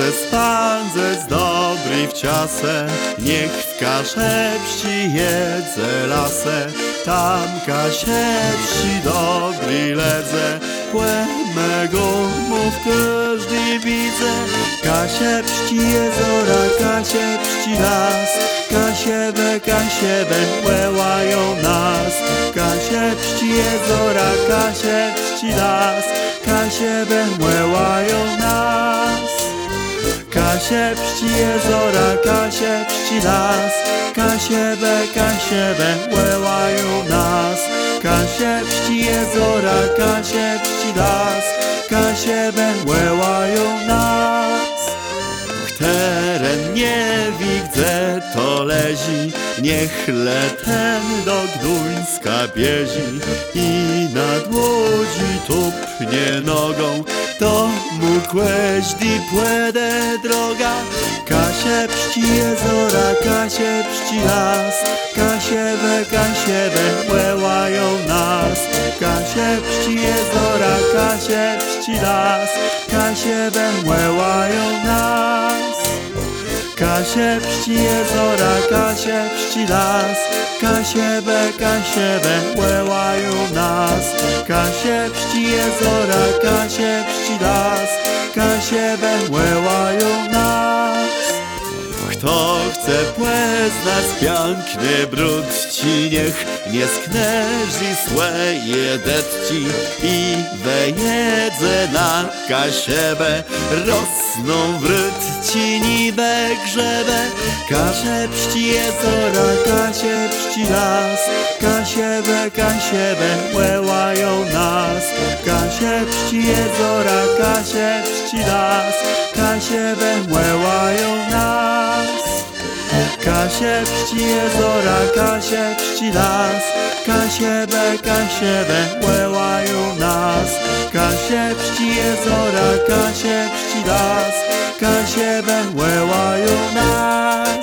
se spanze z dobry w ciase, niech w kasze pści jedze lasę, tam kasie dobry ledze, płemego mów każdy widzę, kasie jezora, kasie las, kasiebę, kasiebę, łełają nas, kasie jezora, kasie las, kasiebę, łełają nas. Kasie pści jezora, kasie pści las, kasiebę, kasiebę, łełają nas. Kasie pści jezora, kasie pści las, kasiebę, łełają nas. Teren nie widzę, to lezi, niech ten do Gduńska biezi i nad łodzi tupnie nogą, to mu kłeźdi płedę droga. Kasie pści jezora, kasie pści las, kasiebę, kasiebę, łełają nas. Kasie pści jezora, kasie pści las, kasiebę, łełają nas. Kasie pści jezora, kasie pści las, kasiebę, kasiebę, łełają nas. Kasie pści jezora, kasie pści las, kasiebę, łełają nas. Kto chce poznać piękny brud ci niech nie sknęży słeje detci i wejedze na kasiebę. Rosną wrót ci nibe grzebę kasze pści jezora, kasie pści las. Kasiebę, kasiebę łełają nas. Kasie pści jezora, kasie pści las. Kasiebę łełają nas Kasie pści jezora, kasie pści las. Kasiebę, kasiebę, łełają nas. Kasie pści jezora, kasie pści las. Kasiebę, łełają nas